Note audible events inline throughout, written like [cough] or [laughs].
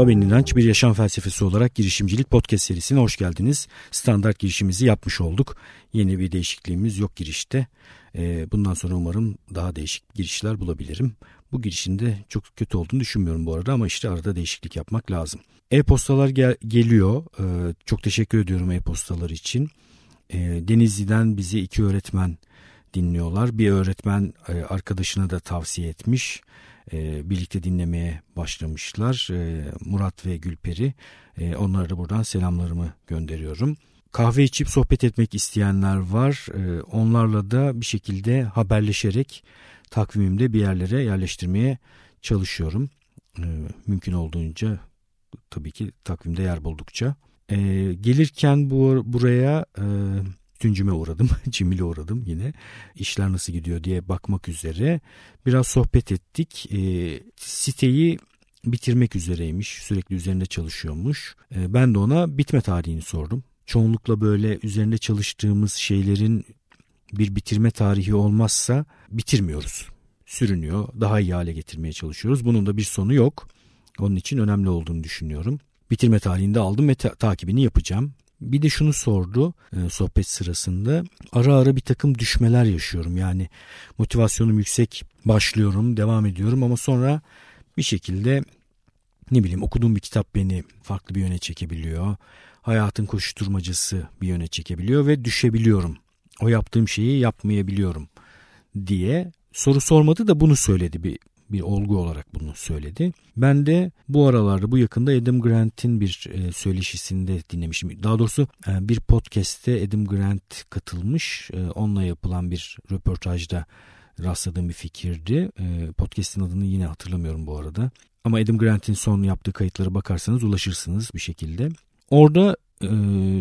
Merhaba ben İnanç. Bir yaşam felsefesi olarak girişimcilik podcast serisine hoş geldiniz. Standart girişimizi yapmış olduk. Yeni bir değişikliğimiz yok girişte. Ee, bundan sonra umarım daha değişik girişler bulabilirim. Bu girişinde çok kötü olduğunu düşünmüyorum bu arada ama işte arada değişiklik yapmak lazım. E-postalar gel- geliyor. Ee, çok teşekkür ediyorum e-postalar için. Ee, Denizli'den bizi iki öğretmen dinliyorlar. Bir öğretmen e, arkadaşına da tavsiye etmiş e, birlikte dinlemeye başlamışlar. E, Murat ve Gülperi. E, onlara da buradan selamlarımı gönderiyorum. Kahve içip sohbet etmek isteyenler var. Onlarla da bir şekilde haberleşerek takvimimde bir yerlere yerleştirmeye çalışıyorum. Mümkün olduğunca tabii ki takvimde yer buldukça. Gelirken bu buraya e, Tüncüme uğradım, [laughs] Cimil'e uğradım yine. İşler nasıl gidiyor diye bakmak üzere. Biraz sohbet ettik. E, siteyi bitirmek üzereymiş. Sürekli üzerinde çalışıyormuş. E, ben de ona bitme tarihini sordum. Çoğunlukla böyle üzerinde çalıştığımız şeylerin bir bitirme tarihi olmazsa bitirmiyoruz. Sürünüyor. Daha iyi hale getirmeye çalışıyoruz. Bunun da bir sonu yok. Onun için önemli olduğunu düşünüyorum. Bitirme tarihinde aldım ve ta- takibini yapacağım. Bir de şunu sordu e, sohbet sırasında. Ara ara bir takım düşmeler yaşıyorum. Yani motivasyonum yüksek başlıyorum, devam ediyorum ama sonra bir şekilde ne bileyim okuduğum bir kitap beni farklı bir yöne çekebiliyor. Hayatın koşturmacası bir yöne çekebiliyor ve düşebiliyorum. O yaptığım şeyi yapmayabiliyorum diye soru sormadı da bunu söyledi bir bir olgu olarak bunu söyledi. Ben de bu aralarda bu yakında Adam Grant'in bir e, söyleşisinde dinlemişim. Daha doğrusu e, bir podcast'te Adam Grant katılmış. E, onunla yapılan bir röportajda rastladığım bir fikirdi. E, podcast'in adını yine hatırlamıyorum bu arada. Ama Adam Grant'in son yaptığı kayıtlara bakarsanız ulaşırsınız bir şekilde. Orada e,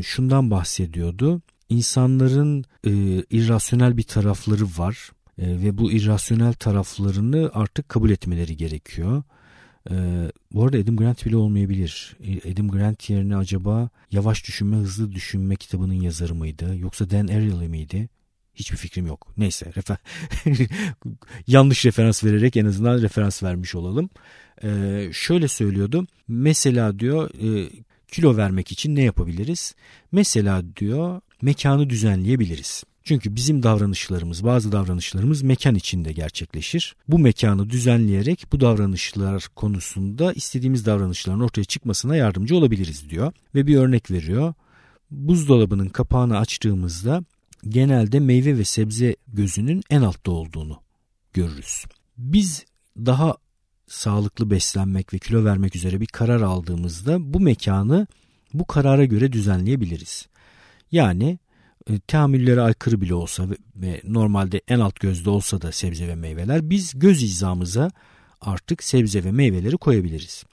şundan bahsediyordu. İnsanların e, irrasyonel bir tarafları var e, ve bu irrasyonel taraflarını artık kabul etmeleri gerekiyor. E, bu arada Adam Grant bile olmayabilir. E, Adam Grant yerine acaba Yavaş Düşünme Hızlı Düşünme kitabının yazarı mıydı? Yoksa Dan Ariely miydi? Hiçbir fikrim yok. Neyse refer [laughs] yanlış referans vererek en azından referans vermiş olalım. Ee, şöyle söylüyordu. Mesela diyor e, kilo vermek için ne yapabiliriz? Mesela diyor mekanı düzenleyebiliriz. Çünkü bizim davranışlarımız, bazı davranışlarımız mekan içinde gerçekleşir. Bu mekanı düzenleyerek bu davranışlar konusunda istediğimiz davranışların ortaya çıkmasına yardımcı olabiliriz diyor. Ve bir örnek veriyor. Buzdolabının kapağını açtığımızda genelde meyve ve sebze gözünün en altta olduğunu görürüz. Biz daha sağlıklı beslenmek ve kilo vermek üzere bir karar aldığımızda bu mekanı bu karara göre düzenleyebiliriz. Yani e, teamüllere aykırı bile olsa ve, ve normalde en alt gözde olsa da sebze ve meyveler biz göz hizamıza artık sebze ve meyveleri koyabiliriz.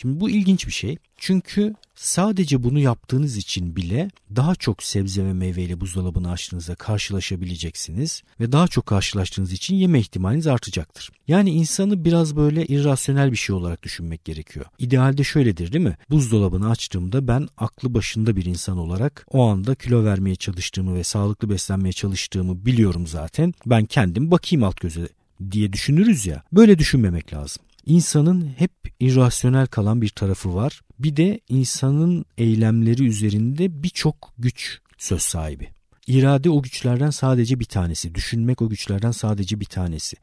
Şimdi bu ilginç bir şey. Çünkü sadece bunu yaptığınız için bile daha çok sebze ve meyveyle buzdolabını açtığınızda karşılaşabileceksiniz ve daha çok karşılaştığınız için yeme ihtimaliniz artacaktır. Yani insanı biraz böyle irrasyonel bir şey olarak düşünmek gerekiyor. İdealde şöyledir değil mi? Buzdolabını açtığımda ben aklı başında bir insan olarak o anda kilo vermeye çalıştığımı ve sağlıklı beslenmeye çalıştığımı biliyorum zaten. Ben kendim bakayım alt göze diye düşünürüz ya. Böyle düşünmemek lazım. İnsanın hep irrasyonel kalan bir tarafı var. Bir de insanın eylemleri üzerinde birçok güç söz sahibi. İrade o güçlerden sadece bir tanesi. Düşünmek o güçlerden sadece bir tanesi.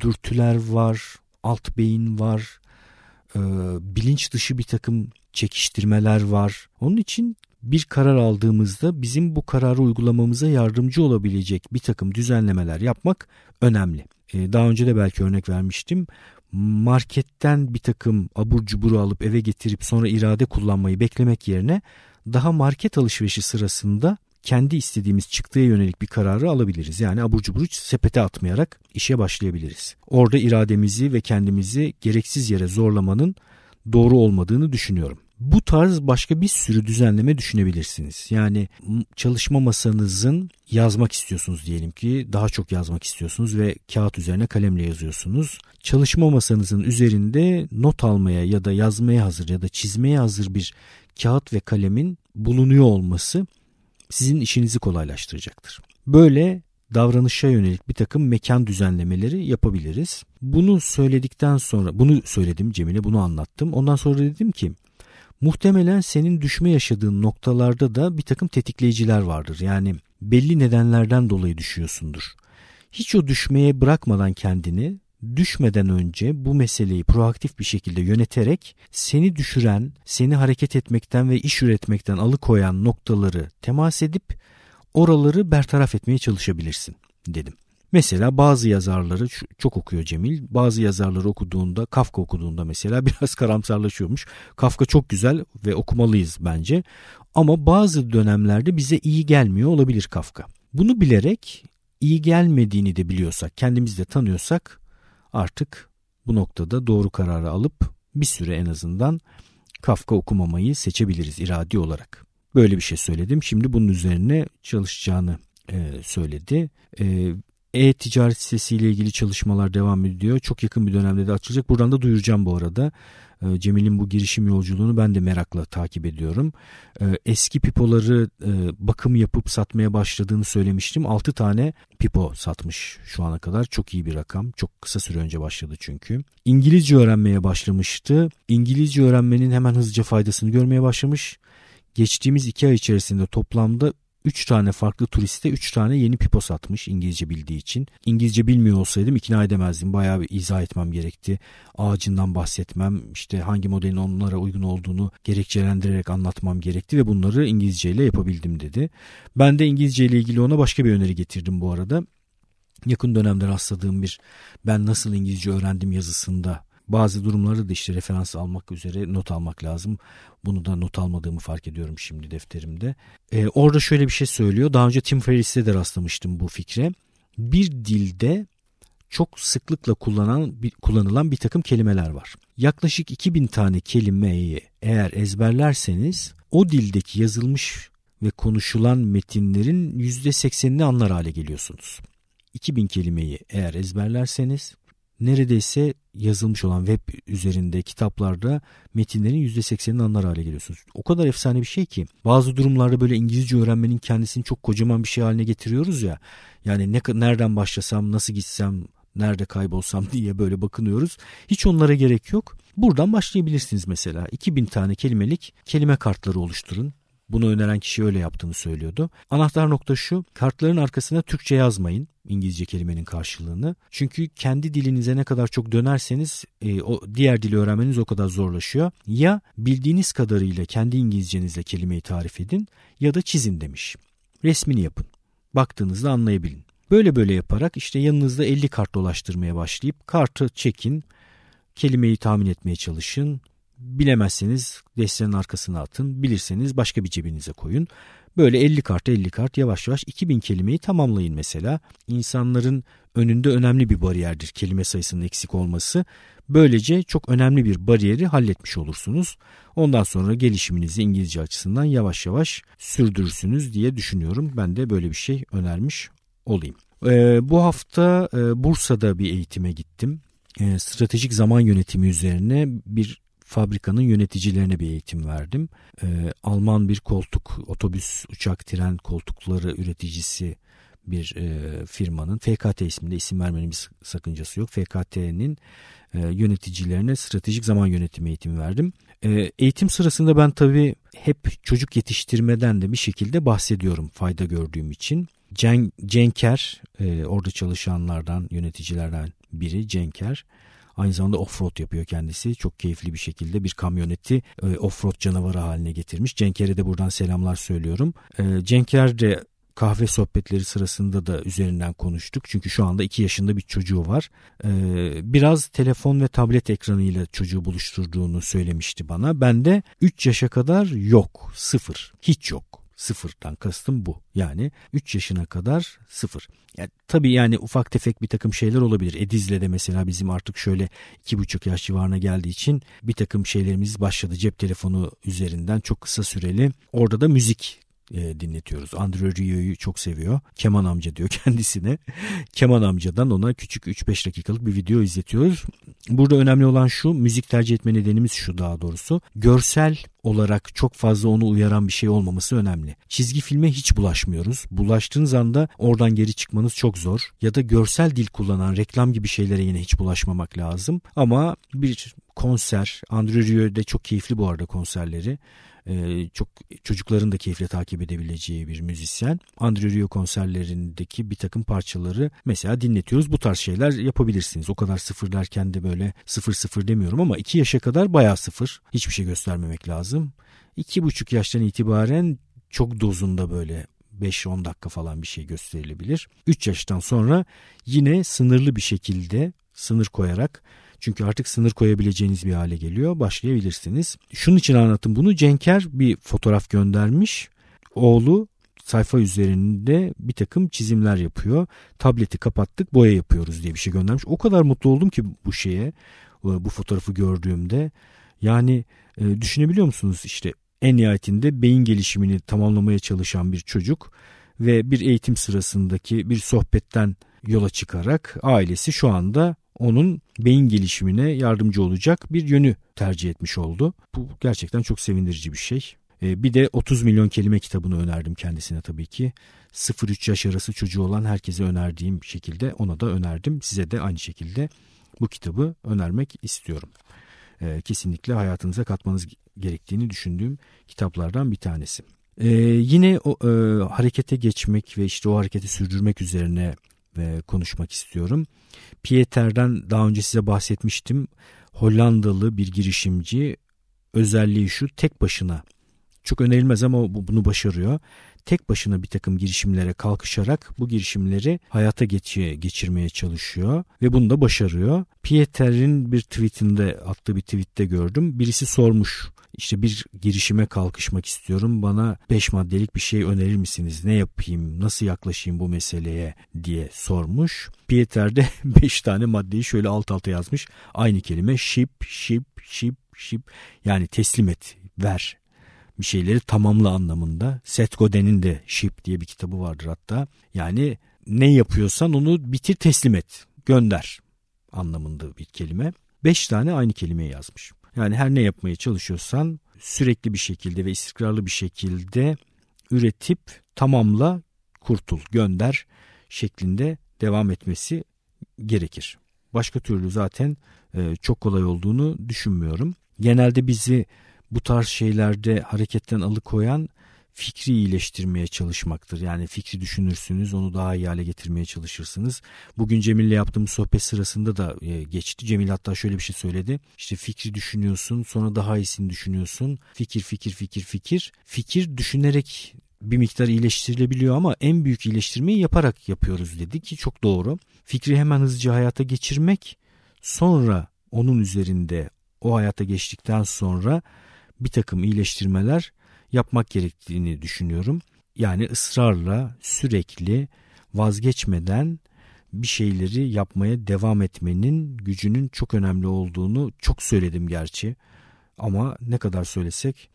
Dürtüler var, alt beyin var, e, bilinç dışı bir takım çekiştirmeler var. Onun için bir karar aldığımızda bizim bu kararı uygulamamıza yardımcı olabilecek bir takım düzenlemeler yapmak önemli. E, daha önce de belki örnek vermiştim marketten bir takım abur cuburu alıp eve getirip sonra irade kullanmayı beklemek yerine daha market alışverişi sırasında kendi istediğimiz çıktıya yönelik bir kararı alabiliriz. Yani abur cuburu sepete atmayarak işe başlayabiliriz. Orada irademizi ve kendimizi gereksiz yere zorlamanın doğru olmadığını düşünüyorum. Bu tarz başka bir sürü düzenleme düşünebilirsiniz. Yani çalışma masanızın yazmak istiyorsunuz diyelim ki daha çok yazmak istiyorsunuz ve kağıt üzerine kalemle yazıyorsunuz. Çalışma masanızın üzerinde not almaya ya da yazmaya hazır ya da çizmeye hazır bir kağıt ve kalemin bulunuyor olması sizin işinizi kolaylaştıracaktır. Böyle davranışa yönelik bir takım mekan düzenlemeleri yapabiliriz. Bunu söyledikten sonra bunu söyledim Cemile bunu anlattım. Ondan sonra dedim ki muhtemelen senin düşme yaşadığın noktalarda da bir takım tetikleyiciler vardır. Yani belli nedenlerden dolayı düşüyorsundur. Hiç o düşmeye bırakmadan kendini düşmeden önce bu meseleyi proaktif bir şekilde yöneterek seni düşüren, seni hareket etmekten ve iş üretmekten alıkoyan noktaları temas edip oraları bertaraf etmeye çalışabilirsin dedim. Mesela bazı yazarları çok okuyor Cemil. Bazı yazarları okuduğunda, Kafka okuduğunda mesela [laughs] biraz karamsarlaşıyormuş. Kafka çok güzel ve okumalıyız bence. Ama bazı dönemlerde bize iyi gelmiyor olabilir Kafka. Bunu bilerek iyi gelmediğini de biliyorsak, kendimizi de tanıyorsak artık bu noktada doğru kararı alıp bir süre en azından Kafka okumamayı seçebiliriz iradi olarak. Böyle bir şey söyledim. Şimdi bunun üzerine çalışacağını e, söyledi. E, e-ticaret sitesiyle ilgili çalışmalar devam ediyor. Çok yakın bir dönemde de açılacak. Buradan da duyuracağım bu arada. Ee, Cemil'in bu girişim yolculuğunu ben de merakla takip ediyorum. Ee, eski pipoları e, bakım yapıp satmaya başladığını söylemiştim. 6 tane pipo satmış şu ana kadar. Çok iyi bir rakam. Çok kısa süre önce başladı çünkü. İngilizce öğrenmeye başlamıştı. İngilizce öğrenmenin hemen hızlıca faydasını görmeye başlamış. Geçtiğimiz iki ay içerisinde toplamda 3 tane farklı turiste 3 tane yeni pipo satmış İngilizce bildiği için. İngilizce bilmiyor olsaydım ikna edemezdim. Bayağı bir izah etmem gerekti. Ağacından bahsetmem, işte hangi modelin onlara uygun olduğunu gerekçelendirerek anlatmam gerekti ve bunları İngilizce ile yapabildim dedi. Ben de İngilizce ile ilgili ona başka bir öneri getirdim bu arada. Yakın dönemde rastladığım bir ben nasıl İngilizce öğrendim yazısında bazı durumları da işte referans almak üzere not almak lazım. Bunu da not almadığımı fark ediyorum şimdi defterimde. Ee, orada şöyle bir şey söylüyor. Daha önce Tim Ferriss'te de rastlamıştım bu fikre. Bir dilde çok sıklıkla kullanan, kullanılan bir takım kelimeler var. Yaklaşık 2000 tane kelimeyi eğer ezberlerseniz o dildeki yazılmış ve konuşulan metinlerin %80'ini anlar hale geliyorsunuz. 2000 kelimeyi eğer ezberlerseniz neredeyse yazılmış olan web üzerinde kitaplarda metinlerin %80'ini anlar hale geliyorsunuz. O kadar efsane bir şey ki bazı durumlarda böyle İngilizce öğrenmenin kendisini çok kocaman bir şey haline getiriyoruz ya. Yani ne nereden başlasam, nasıl gitsem, nerede kaybolsam [laughs] diye böyle bakınıyoruz. Hiç onlara gerek yok. Buradan başlayabilirsiniz mesela. 2000 tane kelimelik kelime kartları oluşturun. Bunu öneren kişi öyle yaptığını söylüyordu. Anahtar nokta şu. Kartların arkasına Türkçe yazmayın. İngilizce kelimenin karşılığını. Çünkü kendi dilinize ne kadar çok dönerseniz e, o diğer dili öğrenmeniz o kadar zorlaşıyor. Ya bildiğiniz kadarıyla kendi İngilizcenizle kelimeyi tarif edin ya da çizin demiş. Resmini yapın. Baktığınızda anlayabilin. Böyle böyle yaparak işte yanınızda 50 kart dolaştırmaya başlayıp kartı çekin, kelimeyi tahmin etmeye çalışın, Bilemezseniz destenin arkasına atın. Bilirseniz başka bir cebinize koyun. Böyle 50 kart 50 kart yavaş yavaş 2000 kelimeyi tamamlayın mesela. İnsanların önünde önemli bir bariyerdir kelime sayısının eksik olması. Böylece çok önemli bir bariyeri halletmiş olursunuz. Ondan sonra gelişiminizi İngilizce açısından yavaş yavaş sürdürürsünüz diye düşünüyorum. Ben de böyle bir şey önermiş olayım. Ee, bu hafta e, Bursa'da bir eğitime gittim. E, stratejik zaman yönetimi üzerine bir fabrikanın yöneticilerine bir eğitim verdim. Ee, Alman bir koltuk, otobüs, uçak, tren koltukları üreticisi bir e, firmanın FKT isminde isim vermenin bir sakıncası yok. FKT'nin e, yöneticilerine stratejik zaman yönetimi eğitimi verdim. E, eğitim sırasında ben tabii hep çocuk yetiştirmeden de bir şekilde bahsediyorum fayda gördüğüm için. Cen, Cenker e, orada çalışanlardan yöneticilerden biri Cenker Aynı zamanda offroad yapıyor kendisi. Çok keyifli bir şekilde bir kamyoneti e, offroad canavarı haline getirmiş. Cenkere de buradan selamlar söylüyorum. E, Cenker de kahve sohbetleri sırasında da üzerinden konuştuk. Çünkü şu anda 2 yaşında bir çocuğu var. Ee, biraz telefon ve tablet ekranıyla çocuğu buluşturduğunu söylemişti bana. Ben de 3 yaşa kadar yok, sıfır, hiç yok. Sıfırdan kastım bu. Yani 3 yaşına kadar sıfır. Yani tabii yani ufak tefek bir takım şeyler olabilir. Ediz'le de mesela bizim artık şöyle iki buçuk yaş civarına geldiği için bir takım şeylerimiz başladı. Cep telefonu üzerinden çok kısa süreli. Orada da müzik e, dinletiyoruz. Andre Rio'yu çok seviyor. Keman amca diyor [laughs] kendisine. Keman amcadan ona küçük 3-5 dakikalık bir video izletiyoruz. Burada önemli olan şu müzik tercih etme nedenimiz şu daha doğrusu. Görsel olarak çok fazla onu uyaran bir şey olmaması önemli. Çizgi filme hiç bulaşmıyoruz. Bulaştığınız anda oradan geri çıkmanız çok zor. Ya da görsel dil kullanan reklam gibi şeylere yine hiç bulaşmamak lazım. Ama bir konser, Andre Rio'da çok keyifli bu arada konserleri e, çok çocukların da keyifle takip edebileceği bir müzisyen. Andre Rio konserlerindeki bir takım parçaları mesela dinletiyoruz. Bu tarz şeyler yapabilirsiniz. O kadar sıfır derken de böyle sıfır sıfır demiyorum ama iki yaşa kadar bayağı sıfır. Hiçbir şey göstermemek lazım. İki buçuk yaştan itibaren çok dozunda böyle 5-10 dakika falan bir şey gösterilebilir. 3 yaştan sonra yine sınırlı bir şekilde sınır koyarak çünkü artık sınır koyabileceğiniz bir hale geliyor. Başlayabilirsiniz. Şunun için anlattım bunu. Cenker bir fotoğraf göndermiş. Oğlu sayfa üzerinde bir takım çizimler yapıyor. Tableti kapattık boya yapıyoruz diye bir şey göndermiş. O kadar mutlu oldum ki bu şeye bu fotoğrafı gördüğümde. Yani e, düşünebiliyor musunuz işte en nihayetinde beyin gelişimini tamamlamaya çalışan bir çocuk ve bir eğitim sırasındaki bir sohbetten yola çıkarak ailesi şu anda onun beyin gelişimine yardımcı olacak bir yönü tercih etmiş oldu. Bu gerçekten çok sevindirici bir şey. Ee, bir de 30 milyon kelime kitabını önerdim kendisine tabii ki. 0-3 yaş arası çocuğu olan herkese önerdiğim şekilde ona da önerdim. Size de aynı şekilde bu kitabı önermek istiyorum. Ee, kesinlikle hayatınıza katmanız gerektiğini düşündüğüm kitaplardan bir tanesi. Ee, yine o, e, harekete geçmek ve işte o hareketi sürdürmek üzerine konuşmak istiyorum. Pieter'den daha önce size bahsetmiştim. Hollandalı bir girişimci özelliği şu tek başına çok önerilmez ama bunu başarıyor. Tek başına bir takım girişimlere kalkışarak bu girişimleri hayata geçirmeye çalışıyor ve bunu da başarıyor. Pieter'in bir tweetinde attığı bir tweette gördüm. Birisi sormuş işte bir girişime kalkışmak istiyorum. Bana beş maddelik bir şey önerir misiniz? Ne yapayım? Nasıl yaklaşayım bu meseleye diye sormuş. Pieter de [laughs] beş tane maddeyi şöyle alt alta yazmış. Aynı kelime ship, ship, ship, ship. Yani teslim et, ver bir şeyleri tamamla anlamında. Seth Godin'in de Ship diye bir kitabı vardır hatta. Yani ne yapıyorsan onu bitir teslim et, gönder anlamında bir kelime. Beş tane aynı kelimeyi yazmış. Yani her ne yapmaya çalışıyorsan sürekli bir şekilde ve istikrarlı bir şekilde üretip tamamla kurtul, gönder şeklinde devam etmesi gerekir. Başka türlü zaten e, çok kolay olduğunu düşünmüyorum. Genelde bizi bu tarz şeylerde hareketten alıkoyan fikri iyileştirmeye çalışmaktır. Yani fikri düşünürsünüz, onu daha iyi hale getirmeye çalışırsınız. Bugün Cemil'le yaptığımız sohbet sırasında da e, geçti. Cemil hatta şöyle bir şey söyledi. İşte fikri düşünüyorsun, sonra daha iyisini düşünüyorsun. Fikir, fikir, fikir, fikir. Fikir düşünerek bir miktar iyileştirilebiliyor ama en büyük iyileştirmeyi yaparak yapıyoruz dedi ki çok doğru. Fikri hemen hızlıca hayata geçirmek, sonra onun üzerinde o hayata geçtikten sonra bir takım iyileştirmeler yapmak gerektiğini düşünüyorum. Yani ısrarla sürekli vazgeçmeden bir şeyleri yapmaya devam etmenin gücünün çok önemli olduğunu çok söyledim gerçi. Ama ne kadar söylesek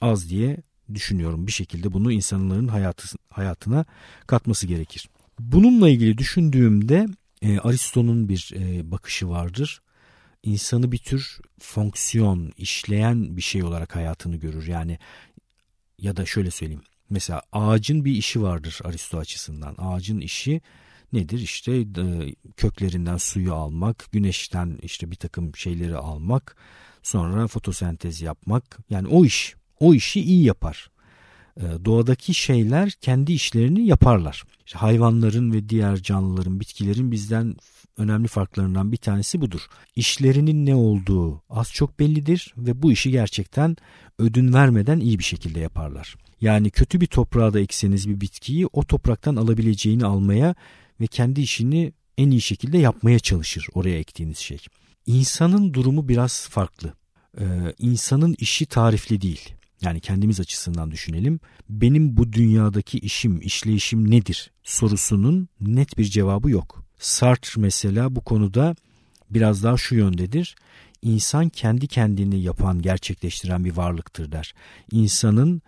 az diye düşünüyorum. Bir şekilde bunu insanların hayatı, hayatına katması gerekir. Bununla ilgili düşündüğümde e, Aristo'nun bir e, bakışı vardır insanı bir tür fonksiyon, işleyen bir şey olarak hayatını görür. Yani ya da şöyle söyleyeyim. Mesela ağacın bir işi vardır Aristo açısından. Ağacın işi nedir? İşte e, köklerinden suyu almak, güneşten işte bir takım şeyleri almak, sonra fotosentez yapmak. Yani o iş, o işi iyi yapar. E, doğadaki şeyler kendi işlerini yaparlar. İşte hayvanların ve diğer canlıların, bitkilerin bizden önemli farklarından bir tanesi budur. İşlerinin ne olduğu az çok bellidir ve bu işi gerçekten ödün vermeden iyi bir şekilde yaparlar. Yani kötü bir toprağa da ekseniz bir bitkiyi o topraktan alabileceğini almaya ve kendi işini en iyi şekilde yapmaya çalışır oraya ektiğiniz şey. İnsanın durumu biraz farklı. Ee, insanın işi tarifli değil. Yani kendimiz açısından düşünelim. Benim bu dünyadaki işim, işleyişim nedir sorusunun net bir cevabı yok. Sartre mesela bu konuda biraz daha şu yöndedir. İnsan kendi kendini yapan, gerçekleştiren bir varlıktır der. İnsanın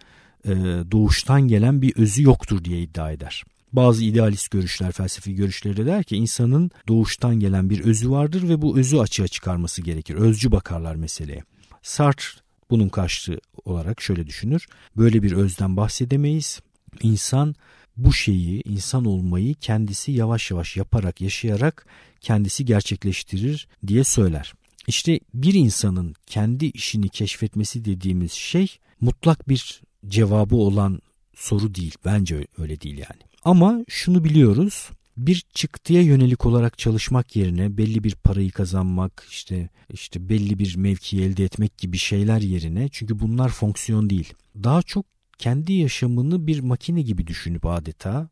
e, doğuştan gelen bir özü yoktur diye iddia eder. Bazı idealist görüşler, felsefi görüşleri de der ki insanın doğuştan gelen bir özü vardır ve bu özü açığa çıkarması gerekir. Özcü bakarlar meseleye. Sartre bunun karşılığı olarak şöyle düşünür. Böyle bir özden bahsedemeyiz. İnsan bu şeyi, insan olmayı kendisi yavaş yavaş yaparak, yaşayarak kendisi gerçekleştirir diye söyler. İşte bir insanın kendi işini keşfetmesi dediğimiz şey mutlak bir cevabı olan soru değil. Bence öyle değil yani. Ama şunu biliyoruz. Bir çıktıya yönelik olarak çalışmak yerine belli bir parayı kazanmak, işte işte belli bir mevki elde etmek gibi şeyler yerine çünkü bunlar fonksiyon değil. Daha çok kendi yaşamını bir makine gibi düşünüp adeta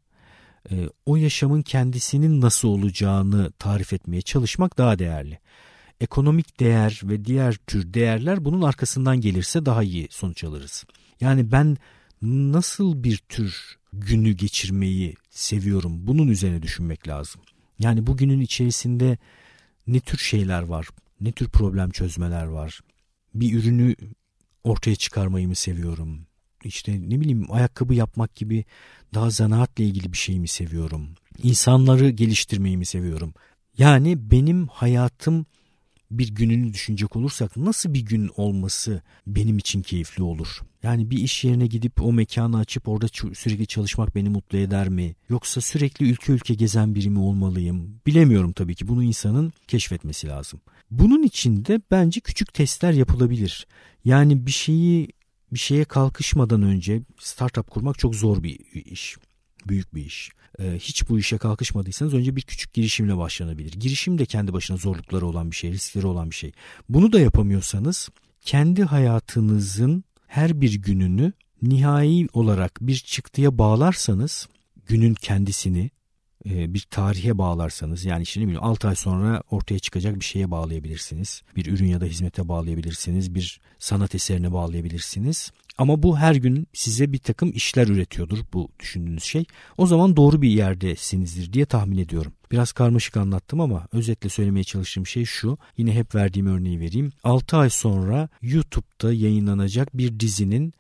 e, o yaşamın kendisinin nasıl olacağını tarif etmeye çalışmak daha değerli. Ekonomik değer ve diğer tür değerler bunun arkasından gelirse daha iyi sonuç alırız. Yani ben nasıl bir tür günü geçirmeyi seviyorum bunun üzerine düşünmek lazım. Yani bugünün içerisinde ne tür şeyler var, ne tür problem çözmeler var. Bir ürünü ortaya çıkarmayı mı seviyorum? İşte ne bileyim ayakkabı yapmak gibi daha zanaatla ilgili bir şey mi seviyorum? İnsanları geliştirmeyi mi seviyorum? Yani benim hayatım bir gününü düşünecek olursak nasıl bir gün olması benim için keyifli olur? Yani bir iş yerine gidip o mekanı açıp orada sürekli çalışmak beni mutlu eder mi? Yoksa sürekli ülke ülke gezen biri mi olmalıyım? Bilemiyorum tabii ki bunu insanın keşfetmesi lazım. Bunun için de bence küçük testler yapılabilir. Yani bir şeyi bir şeye kalkışmadan önce startup kurmak çok zor bir iş. Büyük bir iş. Ee, hiç bu işe kalkışmadıysanız önce bir küçük girişimle başlanabilir. Girişim de kendi başına zorlukları olan bir şey, riskleri olan bir şey. Bunu da yapamıyorsanız kendi hayatınızın her bir gününü nihai olarak bir çıktıya bağlarsanız günün kendisini bir tarihe bağlarsanız yani işte ne bileyim 6 ay sonra ortaya çıkacak bir şeye bağlayabilirsiniz. Bir ürün ya da hizmete bağlayabilirsiniz. Bir sanat eserine bağlayabilirsiniz. Ama bu her gün size bir takım işler üretiyordur bu düşündüğünüz şey. O zaman doğru bir yerdesinizdir diye tahmin ediyorum. Biraz karmaşık anlattım ama özetle söylemeye çalıştığım şey şu. Yine hep verdiğim örneği vereyim. 6 ay sonra YouTube'da yayınlanacak bir dizinin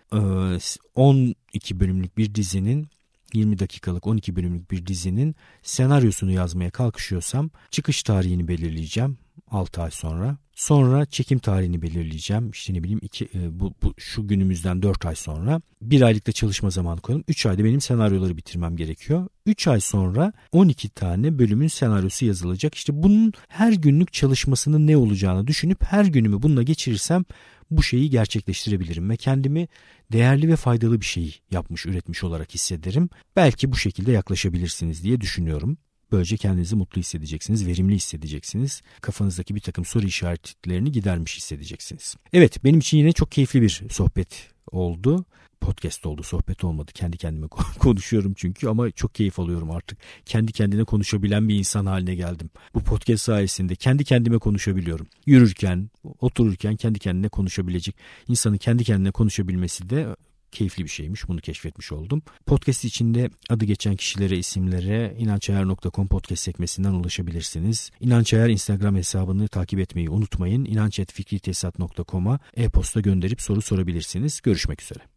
12 bölümlük bir dizinin 20 dakikalık 12 bölümlük bir dizinin senaryosunu yazmaya kalkışıyorsam çıkış tarihini belirleyeceğim 6 ay sonra. Sonra çekim tarihini belirleyeceğim. İşte ne bileyim iki, e, bu, bu şu günümüzden 4 ay sonra. Bir aylıkta çalışma zamanı koyalım. 3 ayda benim senaryoları bitirmem gerekiyor. 3 ay sonra 12 tane bölümün senaryosu yazılacak. İşte bunun her günlük çalışmasının ne olacağını düşünüp her günümü bununla geçirirsem bu şeyi gerçekleştirebilirim ve kendimi değerli ve faydalı bir şey yapmış, üretmiş olarak hissederim. Belki bu şekilde yaklaşabilirsiniz diye düşünüyorum. Böylece kendinizi mutlu hissedeceksiniz, verimli hissedeceksiniz. Kafanızdaki bir takım soru işaretlerini gidermiş hissedeceksiniz. Evet benim için yine çok keyifli bir sohbet oldu. Podcast oldu, sohbet olmadı. Kendi kendime [laughs] konuşuyorum çünkü ama çok keyif alıyorum artık. Kendi kendine konuşabilen bir insan haline geldim. Bu podcast sayesinde kendi kendime konuşabiliyorum. Yürürken, otururken kendi kendine konuşabilecek, insanın kendi kendine konuşabilmesi de keyifli bir şeymiş. Bunu keşfetmiş oldum. Podcast içinde adı geçen kişilere, isimlere inançayar.com podcast sekmesinden ulaşabilirsiniz. İnançayar Instagram hesabını takip etmeyi unutmayın. İnançetfikritesat.com'a e-posta gönderip soru sorabilirsiniz. Görüşmek üzere.